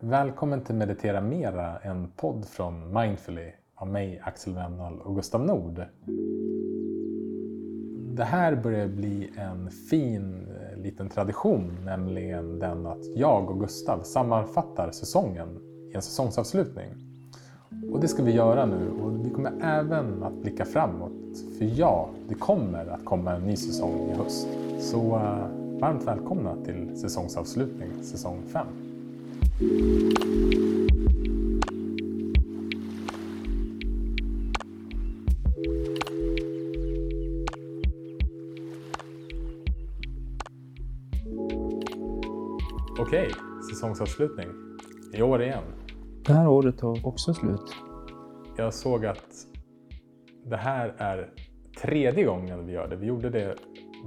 Välkommen till Meditera Mera, en podd från Mindfully av mig, Axel Wennall och Gustav Nord. Det här börjar bli en fin eh, liten tradition, nämligen den att jag och Gustav sammanfattar säsongen i en säsongsavslutning. Och det ska vi göra nu och vi kommer även att blicka framåt. För ja, det kommer att komma en ny säsong i höst. Så eh, varmt välkomna till säsongsavslutning, säsong 5. Okej, säsongsavslutning. I år igen. Det här året tar också slut. Jag såg att det här är tredje gången vi gör det. Vi gjorde det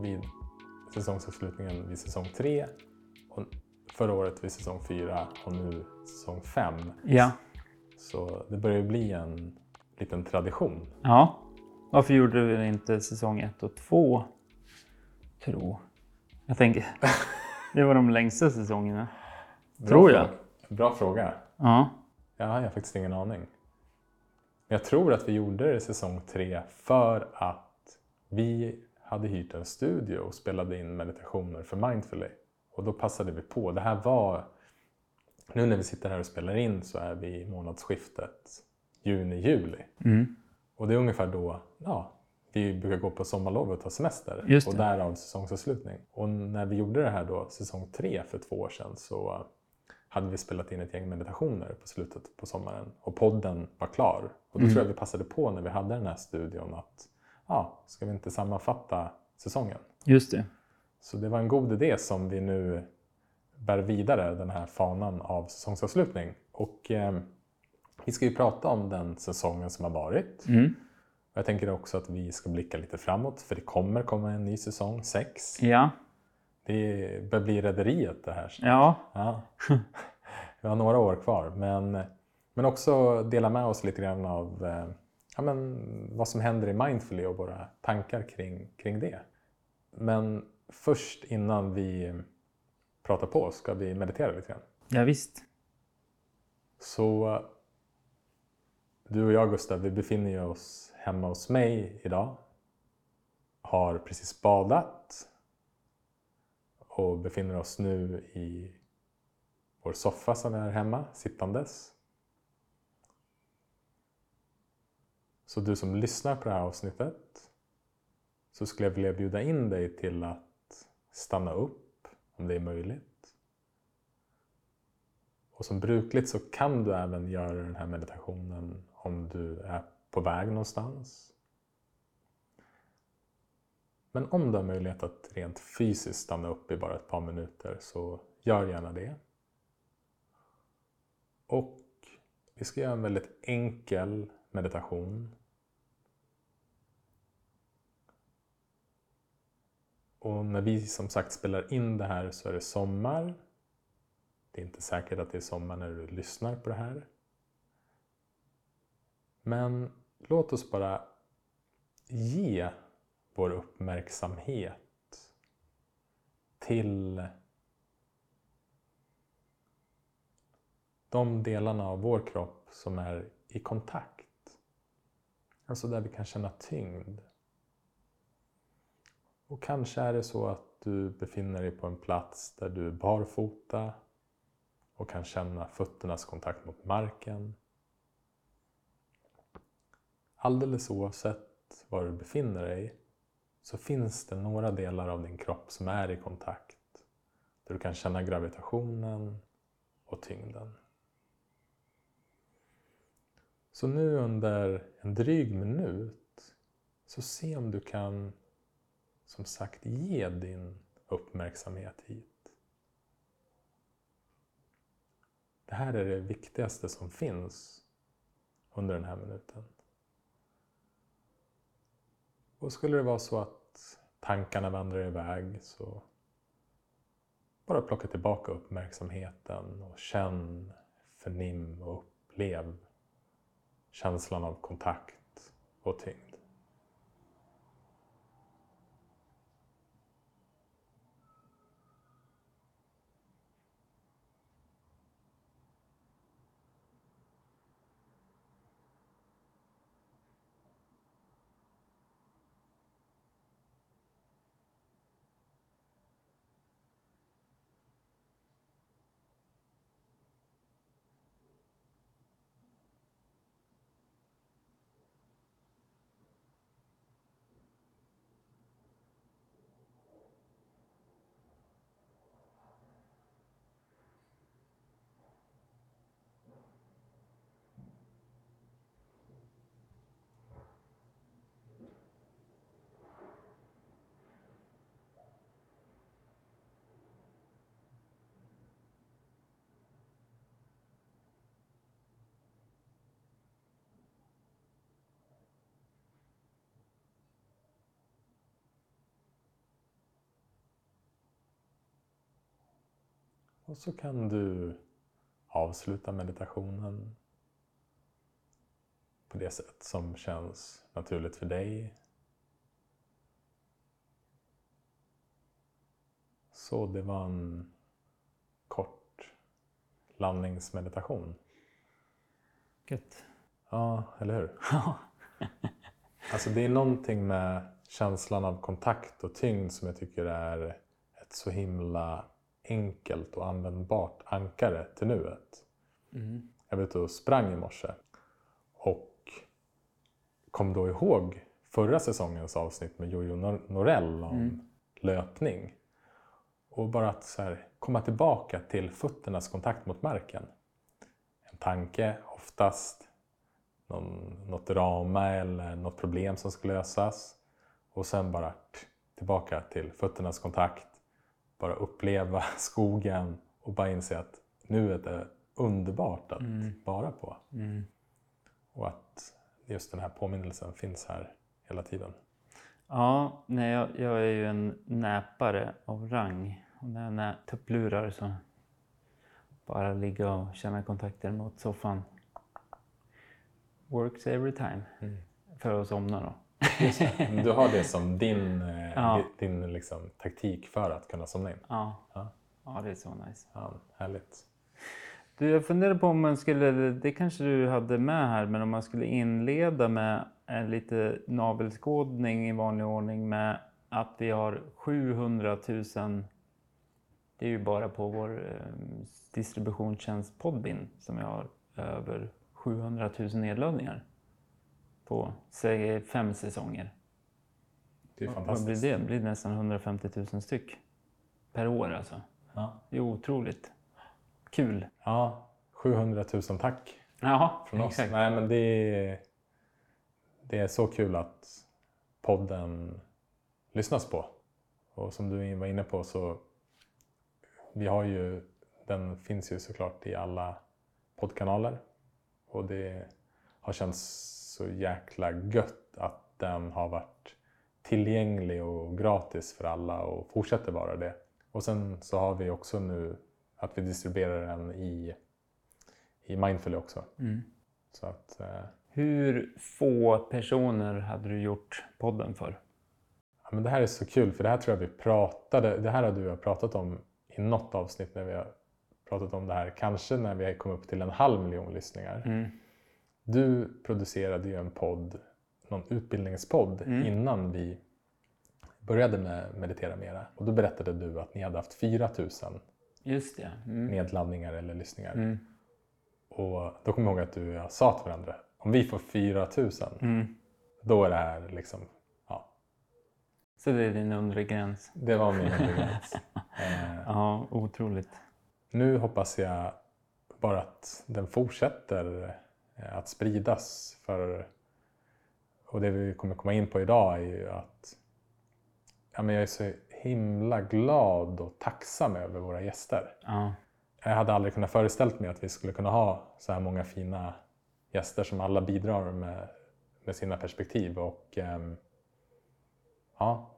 vid säsongsavslutningen vid säsong 3 och förra året vid säsong 4 och nu säsong 5. Ja. Så det börjar bli en liten tradition. Ja. Varför gjorde vi inte säsong 1 och 2? Tro. Jag tänker, det var de längsta säsongerna. Bra Tror jag. fråga. Bra fråga. Ja. Jag har faktiskt ingen aning. Men jag tror att vi gjorde det säsong 3 för att vi hade hyrt en studio och spelade in meditationer för Mindfully. Och då passade vi på. Det här var... Nu när vi sitter här och spelar in så är vi i månadsskiftet juni-juli. Mm. Och det är ungefär då ja, vi brukar gå på sommarlov och ta semester. Och därav säsongsavslutning. Och när vi gjorde det här då, säsong tre för två år sedan, så hade vi spelat in ett gäng meditationer på slutet på sommaren. Och podden var klar. Och då Mm. tror jag vi passade på när vi hade den här studion att, ja, ska vi inte sammanfatta säsongen? Just det. Så det var en god idé som vi nu bär vidare, den här fanan av säsongsavslutning. Och eh, vi ska ju prata om den säsongen som har varit. Mm. Och Jag tänker också att vi ska blicka lite framåt, för det kommer komma en ny säsong, sex. Ja. Det börjar bli Rederiet det här. Ja. Ja. Vi har några år kvar, men, men också dela med oss lite grann av eh, ja, men, vad som händer i Mindfully och våra tankar kring, kring det. Men först innan vi pratar på ska vi meditera lite grann. Ja, visst. Så du och jag Gustav, vi befinner oss hemma hos mig idag. Har precis badat och befinner oss nu i vår soffa som är hemma, sittandes. Så du som lyssnar på det här avsnittet så skulle jag vilja bjuda in dig till att stanna upp om det är möjligt. Och som brukligt så kan du även göra den här meditationen om du är på väg någonstans. Men om du har möjlighet att rent fysiskt stanna upp i bara ett par minuter så gör gärna det. Och vi ska göra en väldigt enkel meditation. Och när vi som sagt spelar in det här så är det sommar. Det är inte säkert att det är sommar när du lyssnar på det här. Men låt oss bara ge vår uppmärksamhet till de delarna av vår kropp som är i kontakt. Alltså där vi kan känna tyngd. Och kanske är det så att du befinner dig på en plats där du är barfota och kan känna fötternas kontakt mot marken. Alldeles oavsett var du befinner dig så finns det några delar av din kropp som är i kontakt. Där du kan känna gravitationen och tyngden. Så nu under en dryg minut så se om du kan som sagt ge din uppmärksamhet hit. Det här är det viktigaste som finns under den här minuten. Och skulle det vara så att tankarna vandrar iväg så bara plocka tillbaka uppmärksamheten och känn, förnim och upplev känslan av kontakt och tyngd. Och så kan du avsluta meditationen på det sätt som känns naturligt för dig. Så det var en kort landningsmeditation. Gött. Ja, eller hur? Ja. Alltså det är någonting med känslan av kontakt och tyngd som jag tycker är ett så himla enkelt och användbart ankare till nuet. Mm. Jag var ute och sprang i morse och kom då ihåg förra säsongens avsnitt med Jojo Nor- Norell om löpning. Och bara att så här, komma tillbaka till fötternas kontakt mot marken. En tanke oftast, någon, något drama eller något problem som ska lösas. Och sen bara tillbaka till fötternas kontakt. Bara uppleva skogen och bara inse att nuet är underbart att vara på. Mm. Och att just den här påminnelsen finns här hela tiden. Ja, nej, jag, jag är ju en näpare av rang. Och när jag nä- tupplurar så bara ligga och känna kontakten mot soffan. Works every time. För att somna då. Du har det som din, eh, Ja. di- din liksom, taktik för att kunna somna in. Ja. Ja. ja, det är så nice. Ja, härligt. Du, jag funderar på om man skulle, det kanske du hade med här, men om man skulle inleda med en lite navelskådning i vanlig ordning med att vi har 700 000, det är ju bara på vår eh, distributionstjänst Podbin som vi har över 700 000 nedladdningar på säg fem säsonger. Det är Vad blir fantastiskt. det? Det blir nästan 150 000 styck per år alltså. Ja. Det är otroligt. Kul. ja, 700 000 tack Ja, från oss. Nej, men det är, det är så kul att podden lyssnas på. Och som du var inne på så vi har ju, den finns ju såklart i alla poddkanaler. Och det har känts så jäkla gött att den har varit tillgänglig och gratis för alla och fortsätter vara det. Och sen så har vi också nu att vi distribuerar den i, i Mindfully också. Mm. Så att, eh, Hur få personer hade du gjort podden för? ja, men det här är så kul för det här tror jag vi pratade, det här har du och jag pratat om i något avsnitt när vi har pratat om det här. Kanske när vi kom upp till en halv miljon lyssningar. Mm. Du producerade ju en podd, någon utbildningspodd innan vi började med Meditera Mera. Och då berättade du att ni hade haft 4000 Just det. Mm. nedladdningar eller lyssningar. Mm. Och då kommer jag ihåg att du och jag sa till varandra, om vi får 4000 Mm. då är det här liksom, ja, Så det är din undre gräns. det var min undre gräns. Eh, Ja, otroligt. Nu hoppas jag bara att den fortsätter att spridas. För, och det vi kommer komma in på idag är ju att ja, men jag är så himla glad och tacksam över våra gäster. Ja. Jag hade aldrig kunnat föreställt mig att vi skulle kunna ha så här många fina gäster som alla bidrar med, med sina perspektiv. Och ehm, ja,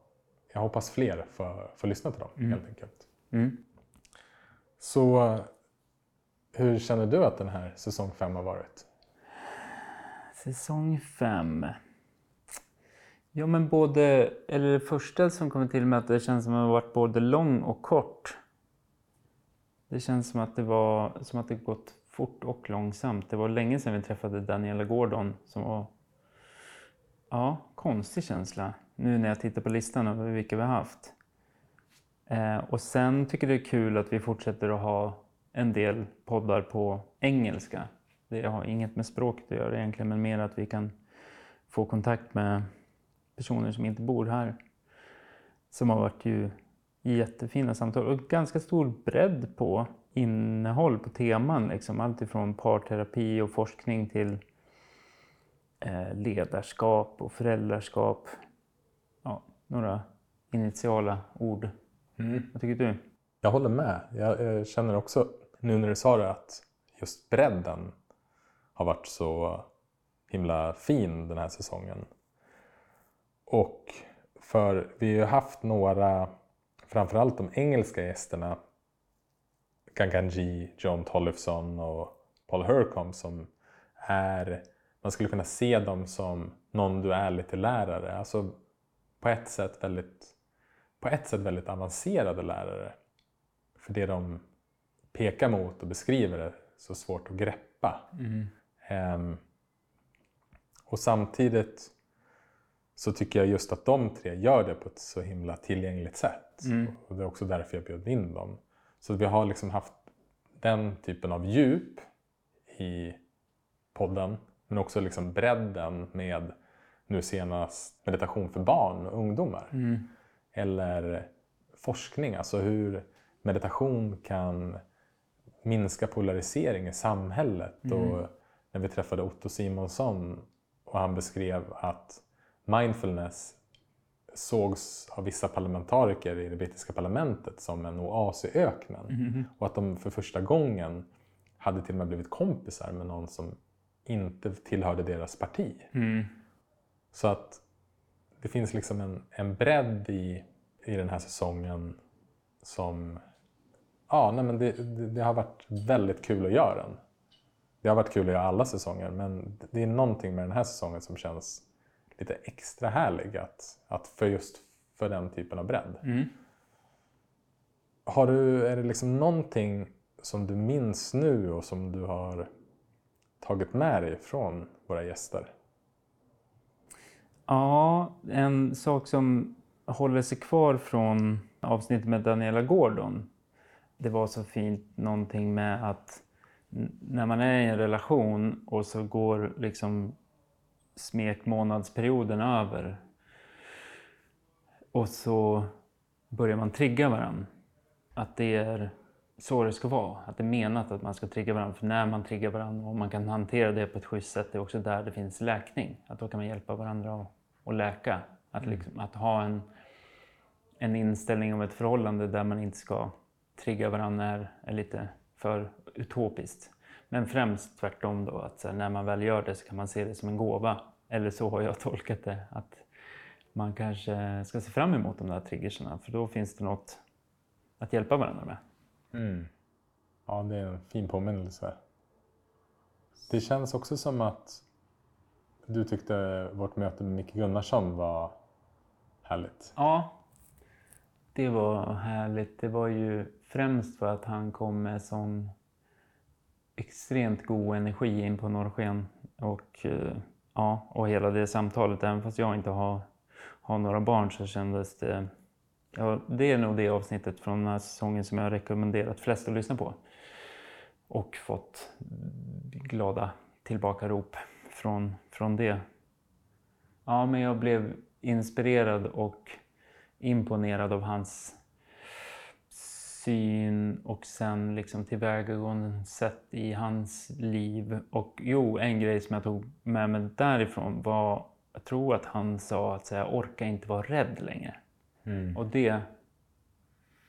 jag hoppas fler får, får lyssna till dem helt enkelt. Mm. Så hur känner du att den här säsong 5 har varit? Säsong 5. Ja, men både, eller det första som kommer till mig att det känns som att det har varit både lång och kort. Det känns som att det var som att det gått fort och långsamt. Det var länge sedan vi träffade Daniela Gordon som var ja, konstig känsla. Nu när jag tittar på listan över vilka vi har haft. Eh, och sen tycker jag det är kul att vi fortsätter att ha en del poddar på engelska. Det har inget med språket att göra egentligen, men mer att vi kan få kontakt med personer som inte bor här. Som har varit ju jättefina samtal och ganska stor bredd på innehåll, på teman. Liksom. Allt ifrån parterapi och forskning till eh, ledarskap och föräldraskap. Ja, några initiala ord. Vad tycker du? Jag håller med. Jag, eh, känner också, nu när du sa det, att just bredden har varit så himla fin den här säsongen. Och för vi har ju haft några, framförallt de engelska gästerna, Ganganji, John Tollefson och Paul Hercombe som är, man skulle kunna se dem som non-duality-lärare. Alltså på ett sätt väldigt, på ett sätt väldigt avancerade lärare. För det de pekar mot och beskriver är så svårt att greppa. Mm. Um, och samtidigt så tycker jag just att de tre gör det på ett så himla tillgängligt sätt. Mm. Och det är också därför jag bjöd in dem. Så vi har liksom haft den typen av djup i podden, men också liksom bredden med nu senast meditation för barn och ungdomar. Mm. Eller forskning, alltså hur meditation kan minska polarisering i samhället. Mm. Och när vi träffade Otto Simonsson och han beskrev att mindfulness sågs av vissa parlamentariker i det brittiska parlamentet som en oas i öknen. Mm. Och att de för första gången hade till och med blivit kompisar med någon som inte tillhörde deras parti. Mm. Så att det finns liksom en, en bredd i, i den här säsongen som... Ja, nej men det, det, det har varit väldigt kul att göra den. Det har varit kul att göra alla säsonger men det är någonting med den här säsongen som känns lite extra härlig att, att för just för den typen av bredd. Mm. Har du, är det liksom någonting som du minns nu och som du har tagit med dig från våra gäster? Ja, en sak som håller sig kvar från avsnittet med Daniela Gordon. Det var så fint någonting med att när man är i en relation och så går liksom smekmånadsperioden över och så börjar man trigga varandra. Att det är så det ska vara. Att det är menat att man ska trigga varandra. För när man triggar varandra och man kan hantera det på ett schysst sätt, det är också där det finns läkning. Att då kan man hjälpa varandra att, läka. Att, liksom, att ha en, en inställning om ett förhållande där man inte ska trigga varandra är, är lite för utopiskt. Men främst tvärtom då, att när man väl gör det så kan man se det som en gåva. Eller så har jag tolkat det, att man kanske ska se fram emot de där triggerserna, för då finns det något att hjälpa varandra med. Ja, det är en fin påminnelse. Det känns också som att du tyckte vårt möte med Micke Gunnarsson var härligt. Ja, det var härligt. Det var ju främst för att han kom med sån extremt god energi in på Norrsken. Och, eh, ja, och hela det samtalet, även fast jag inte har, har några barn så kändes det... Ja, det är nog det avsnittet från den här säsongen som jag rekommenderat flest att lyssna på. Och fått glada tillbakarop från, från det. Ja, men jag blev inspirerad och imponerad av hans syn och sen liksom tillvägagångssätt i hans liv. Och jo, en grej som jag tog med mig därifrån var, jag tror att han sa att jag orkar inte vara rädd längre. Och det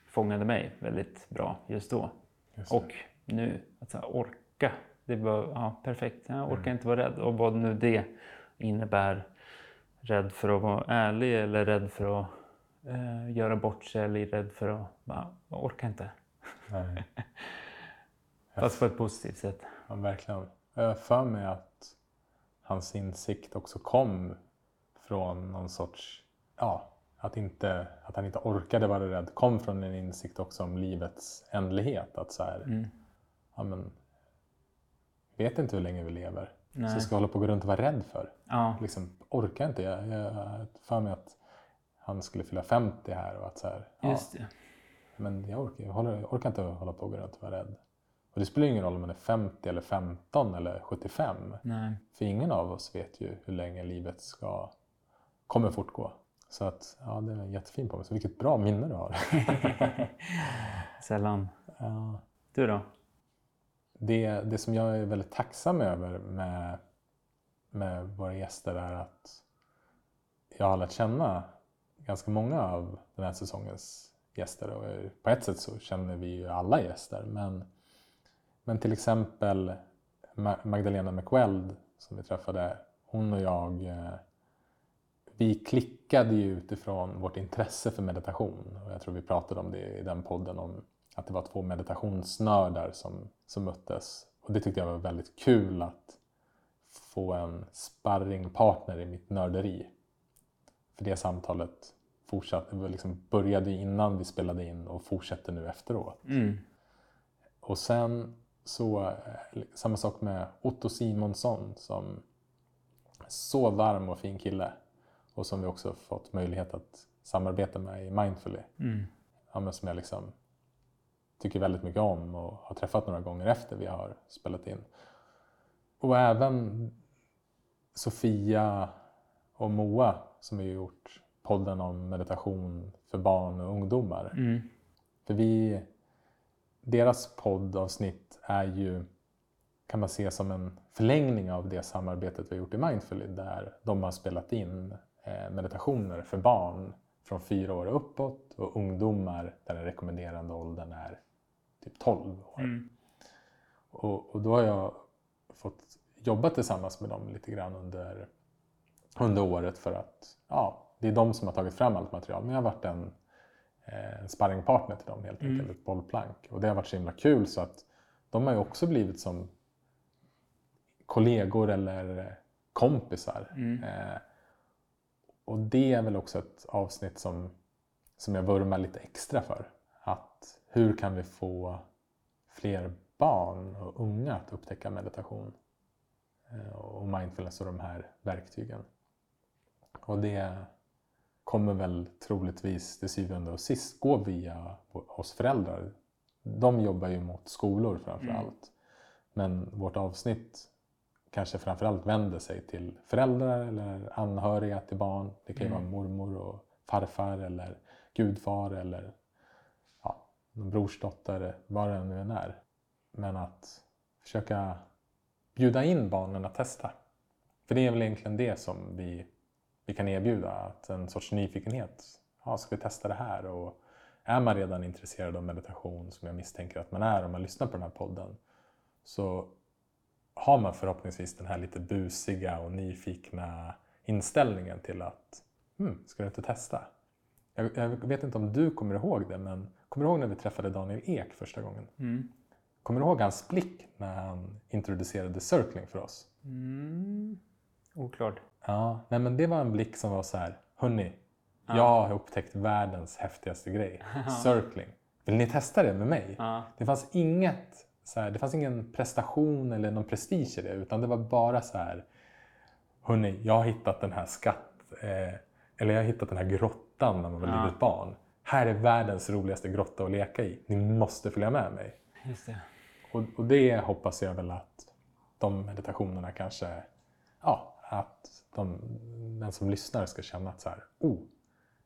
fångade mig väldigt bra just då. Just. Och nu, att här, orka. Det var ja, perfekt. Jag orkar inte vara rädd. Och vad nu det innebär. Rädd för att vara ärlig eller rädd för att eh, göra bort sig eller rädd för att bara, jag orkar inte. Nej, Fast på ett positivt sätt. ja, verkligen. Jag har för mig att hans insikt också kom från någon sorts, ja, att, inte, att han inte orkade vara rädd kom från en insikt också om livets ändlighet. Att så här, Mm. ja men, vet inte hur länge vi lever. Nej. Så ska jag hålla på och gå runt och vara rädd för. Ja, Liksom, orkar inte. Jag, jag har för mig att han skulle fylla 50 här och att så här, ja, just det. men jag orkar, jag, håller, jag orkar inte hålla på och gå runt och vara rädd. Och det spelar ingen roll om man är 50 eller 15 eller 75. Nej. För ingen av oss vet ju hur länge livet ska, kommer fortgå. Så att, ja, det är en jättefin påminnelse. Vilket bra minne du har. Sällan. ja. Du då? det, det som jag är väldigt tacksam över med, med våra gäster är att jag har lärt känna ganska många av den här säsongens gäster. Och på ett sätt så känner vi ju alla gäster. Men, men till exempel Magdalena McWeld som vi träffade, hon och jag, eh, vi klickade ju utifrån vårt intresse för meditation. Och jag tror vi pratade om det i den podden, om att det var två meditationsnördar som, som möttes. Och det tyckte jag var väldigt kul att få en sparringpartner i mitt nörderi. För det samtalet fortsatte, liksom började innan vi spelade in och fortsätter nu efteråt. Mm. Och sen så, eh, samma sak med Otto Simonsson som så varm och fin kille och som vi också fått möjlighet att samarbeta med i Mindfully. Mm. Ja, som jag liksom tycker väldigt mycket om och har träffat några gånger efter vi har spelat in. Och även Sofia och Moa som har gjort podden om meditation för barn och ungdomar. Mm. För vi, deras poddavsnitt är ju, kan man se som en förlängning av det samarbetet vi har gjort i Mindfully där de har spelat in eh, meditationer för barn från fyra år och uppåt och ungdomar där den rekommenderande åldern är typ 12 år. Mm. Och, och då har jag fått jobba tillsammans med dem lite grann under, under året för att ja, det är de som har tagit fram allt material. Men jag har varit en, eh, sparringpartner till dem helt enkelt, Mm. ett bollplank. Och det har varit så himla kul så att de har ju också blivit som kollegor eller kompisar. Mm. Eh, och det är väl också ett avsnitt som, som jag vurmar lite extra för. Att hur kan vi få fler barn och unga att upptäcka meditation eh, och mindfulness och de här verktygen. Och det kommer väl troligtvis till syvende och sist gå via oss föräldrar. De jobbar ju mot skolor framför Mm. allt. Men vårt avsnitt kanske framförallt vänder sig till föräldrar eller anhöriga till barn. Det kan ju Mm. vara mormor och farfar eller gudfar eller ja, någon brorsdotter, vad det nu än är. Men att försöka bjuda in barnen att testa. För det är väl egentligen det som vi, vi kan erbjuda, att en sorts nyfikenhet. Ja, ska vi testa det här? Och är man redan intresserad av meditation, som jag misstänker att man är om man lyssnar på den här podden, så har man förhoppningsvis den här lite busiga och nyfikna inställningen till att hmm, ska du inte testa? Jag, jag vet inte om du kommer ihåg det, men kommer du ihåg när vi träffade Daniel Ek första gången? Mm. Kommer du ihåg hans blick när han introducerade circling för oss? Mm. Oklart. Ja, nej men det var en blick som var så här, hörni, jag har upptäckt världens häftigaste grej, circling. Vill ni testa det med mig? Ja. Det fanns inget, så här, det fanns ingen prestation eller någon prestige i det, utan det var bara så här, hörni, jag har hittat den här skatt, eh, eller jag har hittat den här grottan när man var Ja. litet barn. Här är världens roligaste grotta att leka i. Ni måste följa med mig. Just det. Och, och det hoppas jag väl att de meditationerna kanske, ja, att de, den som lyssnar ska känna att så här, oh,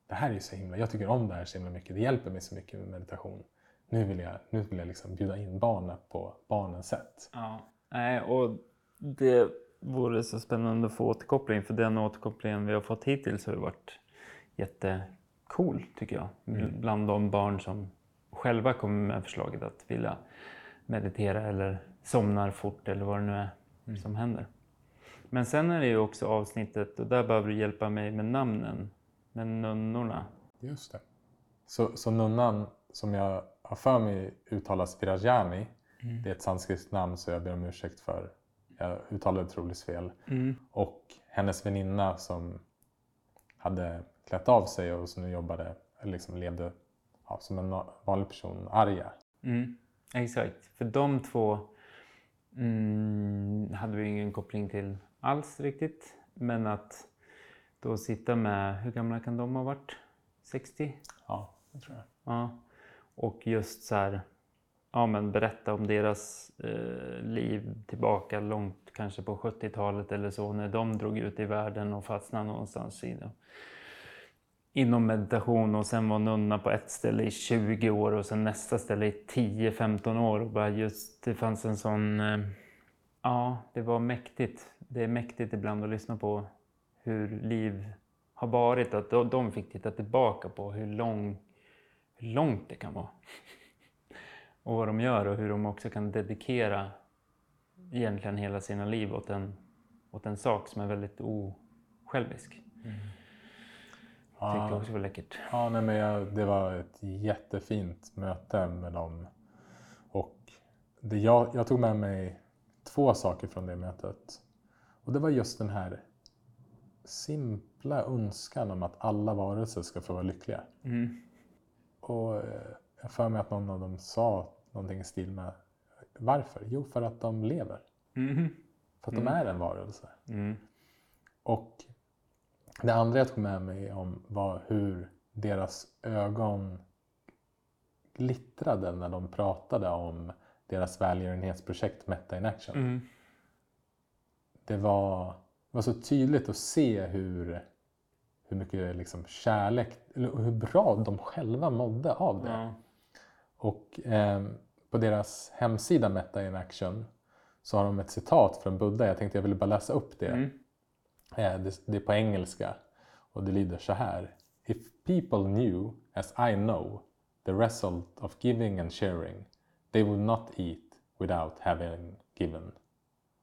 det här är så himla, jag tycker om det här så himla mycket, det hjälper mig så mycket med meditation. Nu vill jag, nu vill jag liksom bjuda in barnen på barnens sätt. Ja. Nej, och det vore så spännande att få återkoppling för den återkopplingen vi har fått hittills har varit jättecool tycker jag. Bland de barn som själva kommer med förslaget att vilja meditera eller somnar fort eller vad det nu är som händer. Men sen är det ju också avsnittet, och där behöver du hjälpa mig med namnen, med nunnorna. Just det. Så, så nunnan som jag har för mig uttalas Virajani, det är ett sanskrit namn så jag ber om ursäkt för jag uttalade troligtvis fel. Och hennes väninna som hade klätt av sig och som nu jobbade, eller liksom levde ja, som en vanlig person, Arja. Mm, exakt, för de två mm, hade vi ingen koppling till alls riktigt. Men att då sitta med, hur gamla kan de ha varit? 60? Ja, det tror jag. Ja. Och just så här, ja men berätta om deras eh, liv tillbaka långt, kanske på 70-talet eller så, när de drog ut i världen och fastnade någonstans i det. Inom meditation och sen var nunna på ett ställe i 20 år och sen nästa ställe i 10-15 år. Och bara just, det fanns en sån, eh, ja det var mäktigt. Det är mäktigt ibland att lyssna på hur liv har varit. Att de- fick titta tillbaka på hur lång hur långt det kan vara. Och vad de gör och hur de också kan dedikera egentligen hela sina liv åt en, åt en sak som är väldigt osjälvisk. Ja. Tyckte också var läckert. Ja, nej, men jag, det var ett jättefint möte med dem. Och det jag, jag tog med mig två saker från det mötet. Och det var just den här simpla önskan om att alla varelser ska få vara lyckliga. Mm. Och eh, jag för mig att någon av dem sa någonting i stil med varför? Jo, för att de lever. Mm. För att de är en varelse. Mm. Och det andra jag tog med mig om var hur deras ögon glittrade när de pratade om deras välgörenhetsprojekt Meta in Action. Mm. Det, var, var så tydligt att se hur, hur mycket liksom kärlek, eller hur bra de själva mådde av det. Ja. Och eh, på deras hemsida Meta in Action så har de ett citat från Buddha. Jag tänkte jag ville bara läsa upp det. Mm. Eh, det, det är på engelska och det lyder så här. If people knew as I know the result of giving and sharing they would not eat without having given.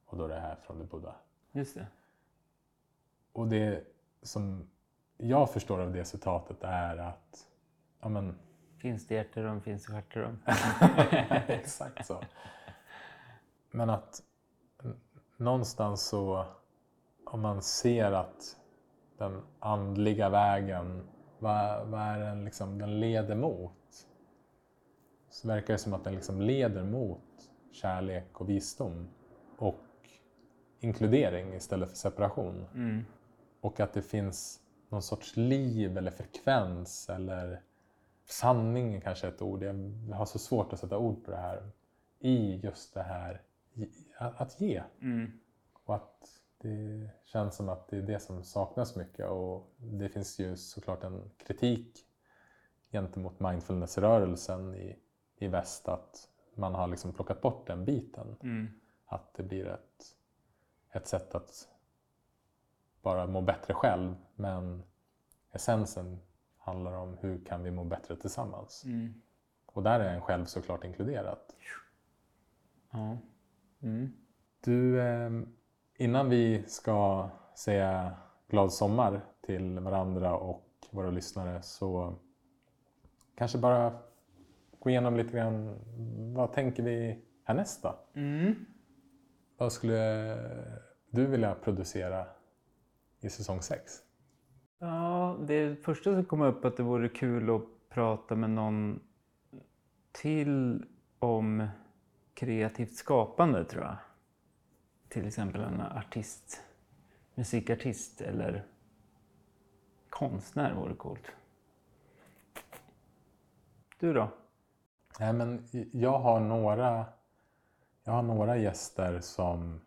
Och då är det här från det Buddha. Just det. Och det som jag förstår av det citatet är att ja, men, Finns det hjärterum finns det stjärterum. Exakt så. Men att någonstans så, om man ser att den andliga vägen, vad, vad är den liksom, den leder mot? Så verkar det som att den liksom leder mot kärlek och visdom och inkludering istället för separation. Mm. Och att det finns någon sorts liv eller frekvens eller sanning är kanske ett ord. Jag har så svårt att sätta ord på det här. I just det här att ge. Mm. Och att det känns som att det är det som saknas mycket. Och det finns ju såklart en kritik gentemot mindfulness-rörelsen i, i väst att man har liksom plockat bort den biten. Mm. Att det blir ett, ett sätt att bara må bättre själv. Men essensen handlar om hur kan vi må bättre tillsammans. Mm. Och där är en själv såklart inkluderat. Ja. Mm. Du, eh, innan vi ska säga glad sommar till varandra och våra lyssnare så kanske bara gå igenom lite grann vad tänker vi härnäst då? Mm. Vad skulle du vilja producera i säsong 6? Ja, det första som kom upp att det vore kul att prata med någon till om kreativt skapande tror jag. Till exempel en artist, musikartist eller konstnär vore coolt. Du då? Nej, men jag har några, jag har några gäster som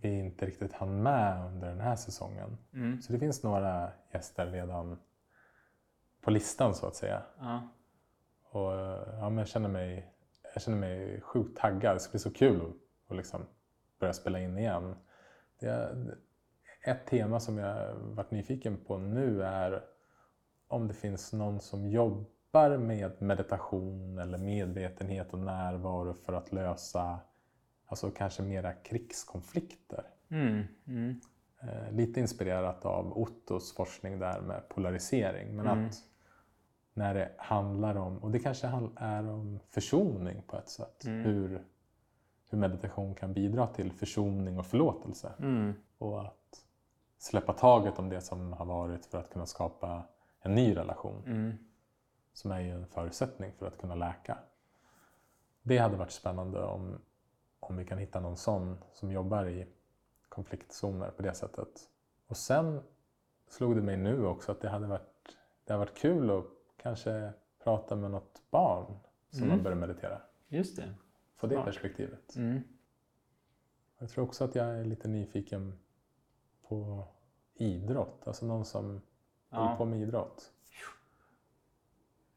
vi inte riktigt hann med under den här säsongen. Mm. Så det finns några gäster redan på listan så att säga. Ja. Och ja, men jag, känner mig, jag känner mig sjukt taggad. Det ska bli så kul att, att liksom börja spela in igen. Det ett tema som jag varit nyfiken på nu är om det finns någon som jobbar med meditation eller medvetenhet och närvaro för att lösa alltså kanske mera krigskonflikter. Mm. Mm. Eh, lite inspirerat av Ottos forskning där med polarisering. Men Mm. att när det handlar om, och det kanske är om försoning på ett sätt. Mm. Hur, hur meditation kan bidra till försoning och förlåtelse. Mm. Och att släppa taget om det som har varit för att kunna skapa en ny relation. Som är ju en förutsättning för att kunna läka. Det hade varit spännande om, om vi kan hitta någon sån som jobbar i konfliktzoner på det sättet. Och sen slog det mig nu också att det hade varit, det hade varit kul att kanske prata med något barn som Mm. har börjat meditera. Just det. Få det perspektivet. Mm. Jag tror också att jag är lite nyfiken på idrott. Alltså någon som håller Ja. på med idrott.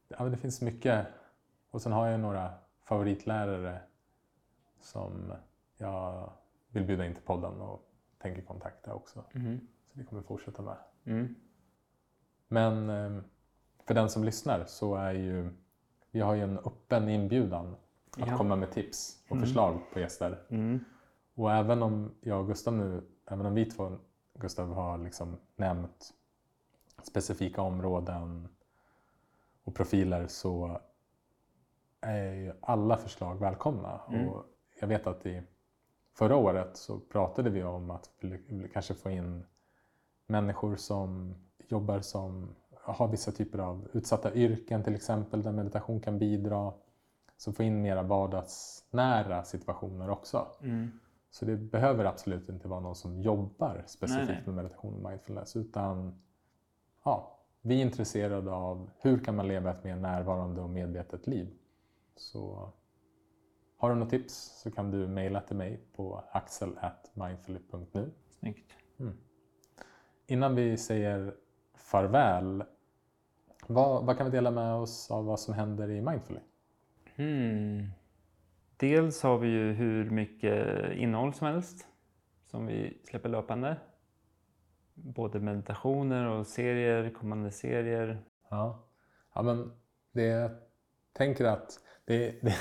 Ja, det finns mycket. Och sen har jag några favoritlärare som jag vill bjuda in till podden och tänker kontakta också. Mm. Så det kommer fortsätta med. Mm. Men eh, för den som lyssnar så är ju vi har ju en öppen inbjudan att Ja. komma med tips och Mm. förslag på gäster. Mm. Och även om jag och Gustav nu, även om vi två, Gustav, har liksom nämnt specifika områden och profiler så är ju alla förslag välkomna. Mm. Och jag vet att i förra året så pratade vi om att kanske få in människor som jobbar som har vissa typer av utsatta yrken till exempel där meditation kan bidra. Så få in mera vardagsnära situationer också. Mm. Så det behöver absolut inte vara någon som jobbar specifikt Nej, nej. med meditation och mindfulness utan ja, vi är intresserade av hur kan man leva ett mer närvarande och medvetet liv. Så har du något tips så kan du mejla till mig på axel.mindfully.nu. Snyggt. Innan vi säger farväl, vad, vad kan vi dela med oss av vad som händer i Mindfully? Hmm. Dels har vi ju hur mycket innehåll som helst som vi släpper löpande. Både meditationer och serier, kommande serier. Ja, ja men det, jag tänker att det, det,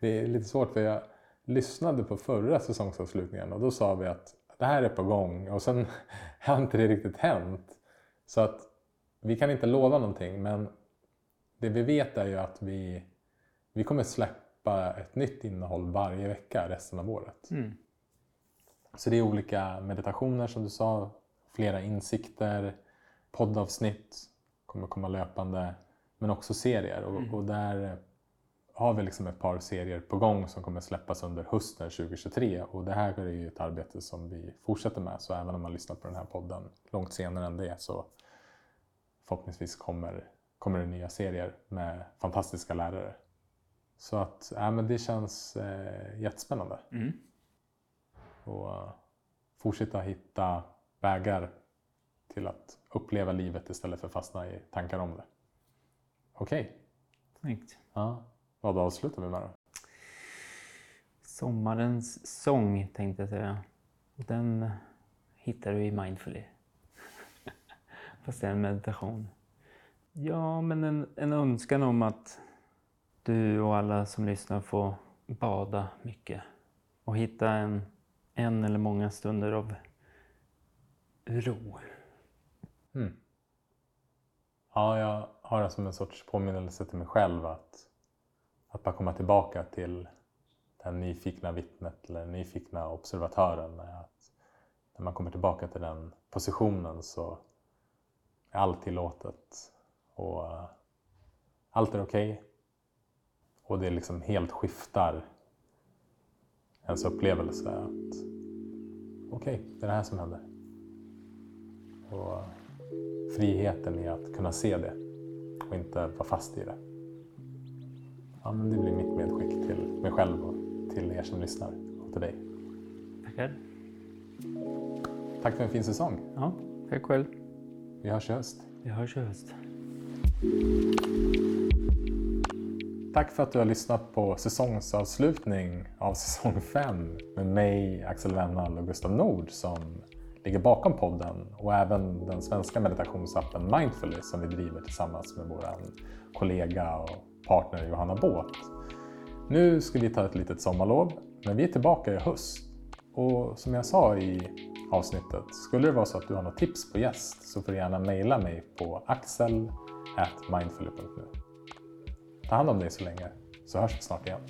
det är lite svårt för jag lyssnade på förra säsongsavslutningen och då sa vi att det här är på gång och sen har inte det riktigt hänt. Så att vi kan inte lova någonting men det vi vet är ju att vi, vi kommer släppa ett nytt innehåll varje vecka resten av året. Mm. Så det är olika meditationer som du sa, flera insikter, poddavsnitt kommer komma löpande, men också serier. Och, och där har vi liksom ett par serier på gång som kommer släppas under hösten 2023. Och det här är ju ett arbete som vi fortsätter med, så även om man lyssnar på den här podden långt senare än det så förhoppningsvis kommer, kommer det nya serier med fantastiska lärare. Så att, ja, men det känns eh, jättespännande Mm. och eh, fortsätta hitta vägar till att uppleva livet istället för att fastna i tankar om det. Okej, Snyggt. ja. vad avslutar vi med då? Sommarens sång tänkte jag säga. Den hittar du i Mindfully. Fast det är en meditation. Ja, men en, en önskan om att du och alla som lyssnar får bada mycket och hitta en, en eller många stunder av ro. Mm. Ja, jag har det som en sorts påminnelse till mig själv att, att bara komma tillbaka till den nyfikna vittnet eller den nyfikna observatören. Att när man kommer tillbaka till den positionen så är allt tillåtet och eh, allt är okej. Och det liksom helt skiftar ens upplevelse. att Okej, det är det här som händer. Och friheten i att kunna se det och inte vara fast i det. Ja, men det blir mitt medskick till mig själv och till er som lyssnar och till dig. Tackar. Tack för en fin säsong. Ja, tack själv. Vi hörs i höst. Vi hörs i höst. Tack för att du har lyssnat på säsongsavslutning av säsong 5 med mig, Axel Wennall och Gustav Nord som ligger bakom podden och även den svenska meditationsappen Mindfully som vi driver tillsammans med vår kollega och partner Johanna Båt. Nu ska vi ta ett litet sommarlov, men vi är tillbaka i höst. Och som jag sa i avsnittet, skulle det vara så att du har något tips på gäst så får du gärna mejla mig på axel.mindfully.nu. Ta hand om dig så länge, så hörs vi snart igen.